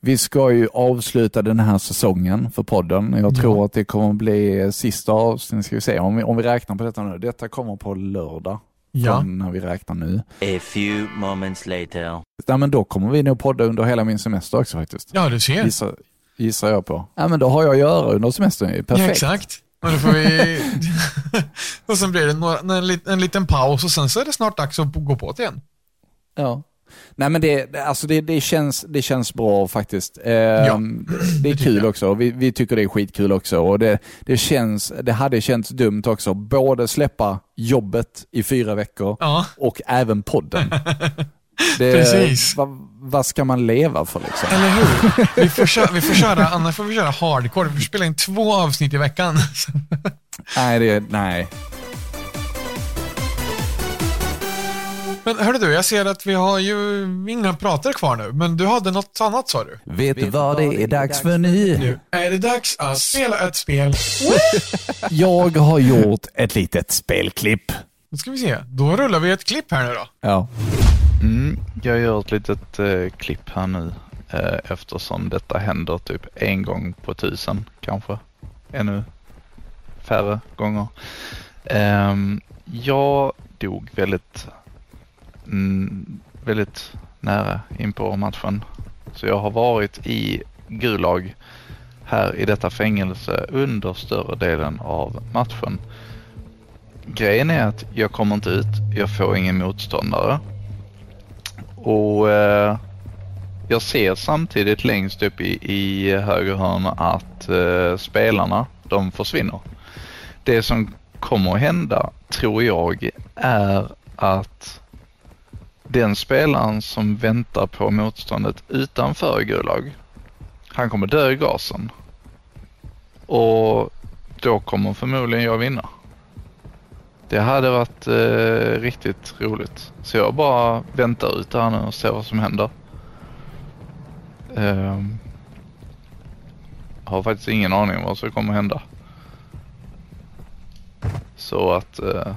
vi ska ju avsluta den här säsongen för podden. Jag tror
Ja.
att det kommer bli sista avsnittet, ska vi se, om vi, om vi räknar på detta nu. Detta kommer på lördag,
Ja.
när vi räknar nu.
A few moments later.
Ja, men då kommer vi nog podda under hela min semester också faktiskt.
Ja, du ser.
Gissar, gissar jag på. Ja, men då har jag att göra under semestern. Perfekt.
Ja, exakt. Och, då får vi... och sen blir det några, en, en liten paus och sen så är det snart dags att gå på det igen.
Ja. Nej men det, alltså det, det, känns, det känns bra faktiskt. Eh,
Ja,
det är kul
jag.
också. Vi, vi tycker det är skitkul också. Och det, det, känns, det hade känts dumt också. Både släppa jobbet i fyra veckor
Ja,
och även podden. Det,
Precis.
Vad, vad ska man leva för liksom?
eller hur? Vi får, köra, vi får köra, annars får vi köra hardcore. Vi får spela in två avsnitt i veckan.
Nej, det, nej.
Men hörru du, jag ser att vi har ju inga prater kvar nu, men du hade något annat sa du?
Vet du vad det är dags för nu?
Nu är det dags att spela ett spel.
Jag har gjort ett litet spelklipp.
Då ska vi se. Då rullar vi ett klipp här nu då.
Ja.
Mm, jag gör ett litet eh, klipp här nu eh, eftersom detta händer typ en gång på tusen kanske. Ännu färre gånger. Ehm, jag dog väldigt, Mm, väldigt nära in på matchen. Så jag har varit i Gulag här i detta fängelse under större delen av matchen. Grejen är att jag kommer inte ut, jag får ingen motståndare. Och eh, jag ser samtidigt längst upp i, i höger hörn att eh, spelarna, de försvinner. Det som kommer att hända, tror jag, är att den spelaren som väntar på motståndet utanför Gulag, han kommer dö i gasen. Och då kommer förmodligen jag vinna. Det hade varit eh, riktigt roligt. Så jag bara väntar ut här nu och ser vad som händer. Eh, har faktiskt ingen aning om vad som kommer hända. Så att, eh,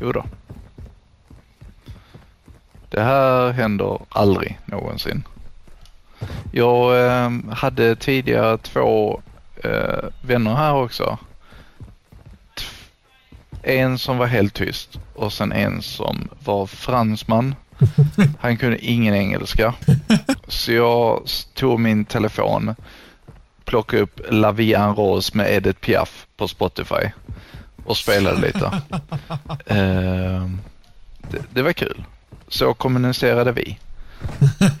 jo då. Det här händer aldrig någonsin. Jag eh, hade tidigare två eh, vänner här också. En som var helt tyst och sen en som var fransman. Han kunde ingen engelska. Så jag tog min telefon, plockade upp La Vie en Rose med Edith Piaf på Spotify och spelade lite. Ehm, det, det var kul. Så kommunicerade vi.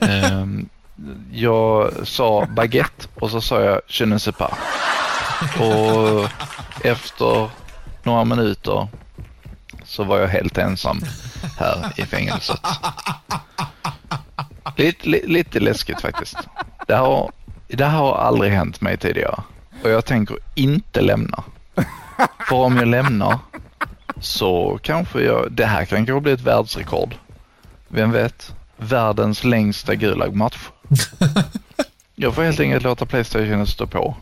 Ehm, jag sa baguette och så sa jag je ne sais pas. Och efter några minuter så var jag helt ensam. här i fängelset. Lite, li, lite läskigt faktiskt. Det har, det här har aldrig hänt mig tidigare. Och jag tänker inte lämna. För om jag lämnar så kanske jag, det här kan kanske bli ett världsrekord. Vem vet? Världens längsta Gulag-match. Jag får helt enkelt låta Playstation stå på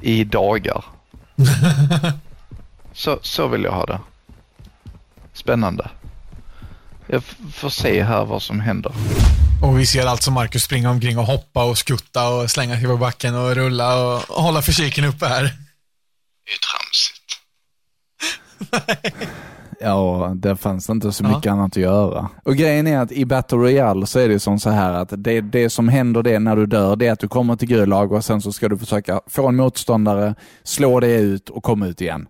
i dagar. Så, så vill jag ha det. Spännande. Jag får se här vad som händer.
Och vi ser alltså Marcus springa omkring och hoppa och skutta och slänga sig på backen och rulla och hålla fysiken uppe här.
Det är ju tramsigt.
Ja, det fanns inte så mycket annat att göra. Och grejen är att i Battle Royale så är det som så här att det, det som händer det när du dör, det är att du kommer till Gulag och sen så ska du försöka få en motståndare, slå dig ut och komma ut igen.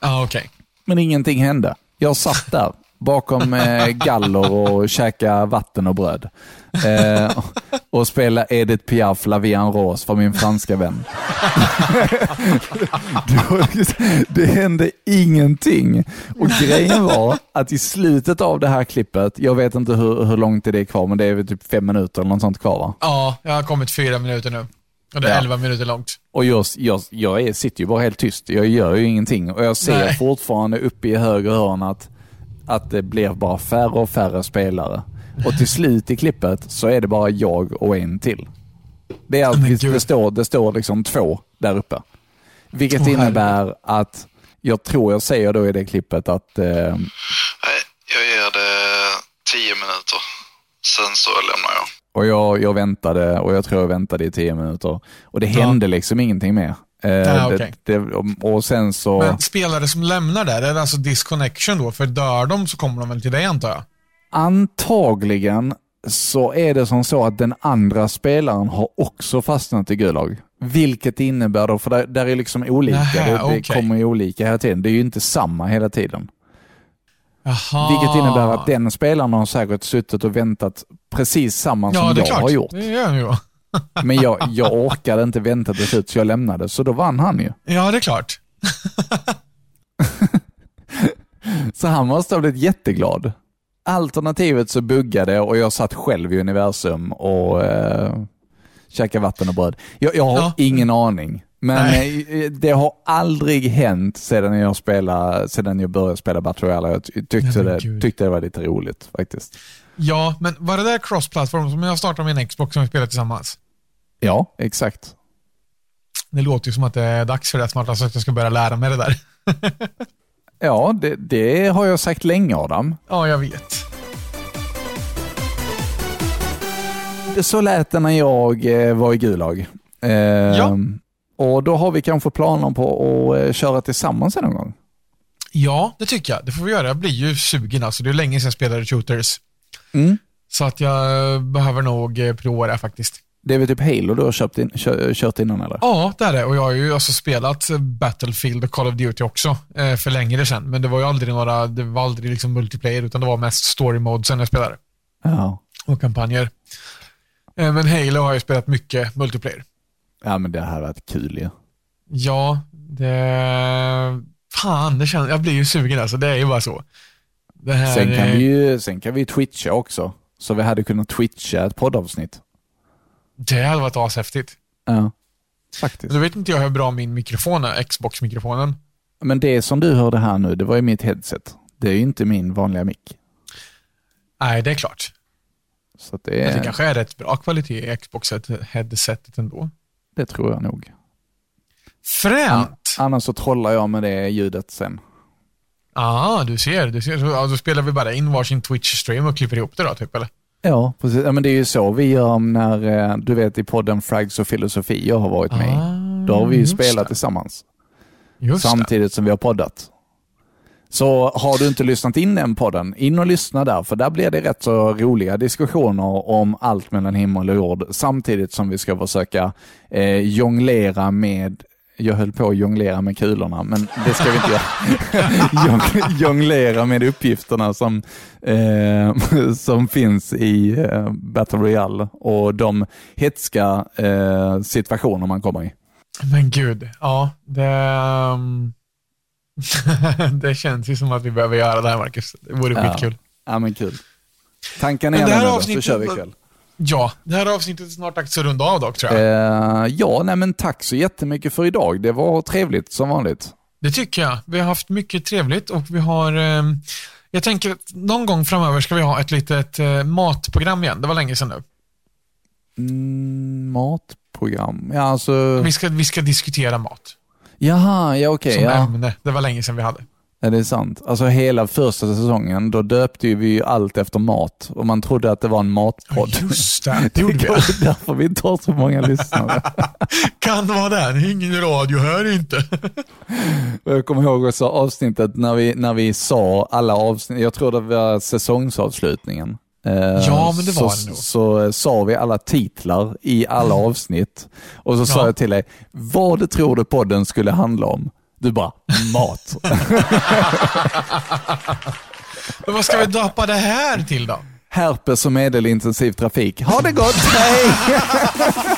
Ja, okej.
Men ingenting hände. Jag satt där bakom eh, galler och käka vatten och bröd. Eh, och spela Edith Piaf, La Vie en Rose för min franska vän. Det- hände ingenting. Och grejen var att i slutet av det här klippet, jag vet inte hur, hur långt det är kvar, men det är väl typ fem minuter eller något sånt kvar va?
Ja, jag har kommit fyra minuter nu. Och det är
Ja.
elva minuter långt.
Och jag, jag, jag sitter ju bara helt tyst. Jag gör ju ingenting. Och jag ser
Nej.
fortfarande uppe i höger hörn att, att det blir bara färre och färre spelare. Och till slut i klippet så är det bara jag och en till. Det, är,
Men
det, står, det står liksom två där uppe. Vilket
Åh,
innebär att jag tror jag säger då i det klippet att eh,
Nej, jag ger det tio minuter. Sen så lämnar jag.
och jag, jag väntade och jag tror jag väntade i tio minuter. Och det
Ja.
hände liksom ingenting mer. Eh,
Ja,
det,
okej.
det, och sen så...
Men spelare som lämnar där, är det alltså disconnection då? För dör de så kommer de väl till dig antar jag?
Antagligen så är det som så att den andra spelaren har också fastnat i Gulag. Vilket innebär då, för där, där är liksom olika,
Nähä,
det, det
okej.
kommer ju olika hela tiden. Det är ju inte samma hela tiden.
Jaha.
Vilket innebär att den spelaren har säkert suttit och väntat precis samma
Ja,
som
det är
jag
klart.
har gjort.
Det gör han ju då.
Men jag, jag orkade inte vänta till slut så jag lämnade, så då vann han ju.
Ja, det är klart.
Så han måste ha blivit jätteglad. Alternativet så buggade och jag satt själv i universum och eh, käkade vatten och bröd. Jag, jag har
Ja.
ingen aning. Men
Nej.
eh, det har aldrig hänt sedan jag, spelade, sedan jag började spela Battle Royale. Jag ty- tyckte,
Nej,
det, tyckte det var lite roligt faktiskt.
Ja, men var det där cross-platform som jag startade med en Xbox som vi spelade tillsammans?
Ja, exakt.
Det låter ju som att det är dags för det smarta så att jag ska börja lära mig det där.
Ja, det, det har jag sagt länge Adam.
Ja, jag vet.
Så lät det när jag eh, var i Gulag. Eh,
Ja.
Och då har vi kanske planer på att eh, köra tillsammans någon gång.
Ja, det tycker jag. Det får vi göra. Jag blir ju sugen alltså. Det är länge sedan jag spelade shooters.
Mm.
Så att jag eh, behöver nog eh, prova det faktiskt.
Det är väl typ Halo du har köpt in, kö, kört innan eller?
Ja, det är det. Och jag har ju alltså spelat Battlefield och Call of Duty också eh, för längre sedan. Men det var ju aldrig några, det var aldrig liksom multiplayer utan det var mest story mode sen jag spelade.
Ja.
Och kampanjer. Eh, men Halo har jag spelat mycket multiplayer.
Ja men det här varit kul ju.
Ja, det... Fan, det känns... jag blir ju sugen alltså. Det är ju bara så. Här,
Sen kan vi ju sen kan vi twitcha också. Så vi hade kunnat twitcha ett poddavsnitt.
Det hade varit ashäftigt.
Ja, faktiskt.
Då vet inte jag hur bra min mikrofon är, Xbox-mikrofonen.
Men det som du hörde här nu, det var ju mitt headset. Det är ju inte min vanliga mick.
Nej, det är klart.
Så det,
Men det
är,
kanske är rätt bra kvalitet i Xbox-headsetet ändå.
det tror jag nog.
Fränt!
Annars så trollar jag med det ljudet sen.
Ja, ah, du ser. Du ser. Så, då spelar vi bara in varsin Twitch-stream och klipper ihop det då, typ, eller?
Ja, precis. Ja, men det är ju så vi gör när, eh, du vet i podden Frags och filosofi jag har varit med.
Ah,
Då har vi ju spelat
det.
tillsammans.
Just det.
samtidigt som vi har poddat. Så har du inte lyssnat in den podden, in och lyssna där, för där blir det rätt så roliga diskussioner om allt mellan himmel och jord, samtidigt som vi ska försöka eh, jonglera med jag höll på att jonglera med kulorna, men det ska vi inte göra. Jong- jonglera med uppgifterna som, eh, som finns i eh, Battle Royale och de hetska eh, situationer man kommer i.
Men gud, ja, det... ehm, det känns ju som att vi behöver göra det här, Marcus. Det vore
Ja.
skitkul.
Ja men kul. Tanken är
Men det här
nu då, så
avsnittet
kör vi ikväll.
Ja, det här avsnittet är snart dags att runda av dock tror jag.
Eh, ja, nej men tack så jättemycket för idag. Det var trevligt som vanligt.
Det tycker jag. Vi har haft mycket trevligt och vi har... Eh, jag tänker att någon gång framöver ska vi ha ett litet eh, matprogram igen. Det var länge sedan nu.
Mm, matprogram, ja alltså...
Vi ska, vi ska diskutera mat
Jaha, ja okej.
som
ja.
ämne. Det var länge sedan vi hade.
Är det sant? Alltså hela första säsongen, då döpte vi ju allt efter mat och man trodde att det var en matpodd.
Just det, det gjorde vi.
är därför vi inte har så många lyssnare.
Kan vara det. Ingen radio hör inte.
Jag kommer ihåg också avsnittet när vi, när vi sa alla avsnitt, jag tror det var säsongsavslutningen. Eh,
Ja, men det var
så,
det nog.
Så eh, sa vi alla titlar i alla avsnitt och så sa
Ja.
jag till dig, vad tror du podden skulle handla om? Du bara, mat.
Men vad ska vi döpa det här till då?
Herpes och medelintensiv trafik. Ha det gott, hej!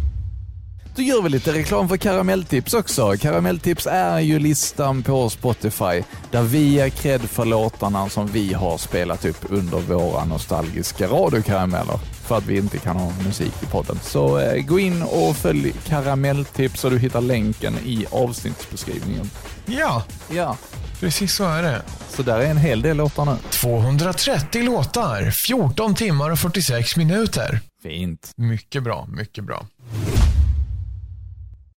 Då gör vi lite reklam för Karamelltips också. Karamelltips är ju listan på Spotify där vi ger cred för låtarna som vi har spelat upp under våra nostalgiska radiokarameller för att vi inte kan ha musik i podden. Så eh, gå in och följ Karamelltips och du hittar länken i avsnittsbeskrivningen.
Ja,
Ja,
precis så är det.
så där är en hel del låtar nu.
230 låtar, 14 timmar och 46 minuter.
Fint.
Mycket bra, mycket bra.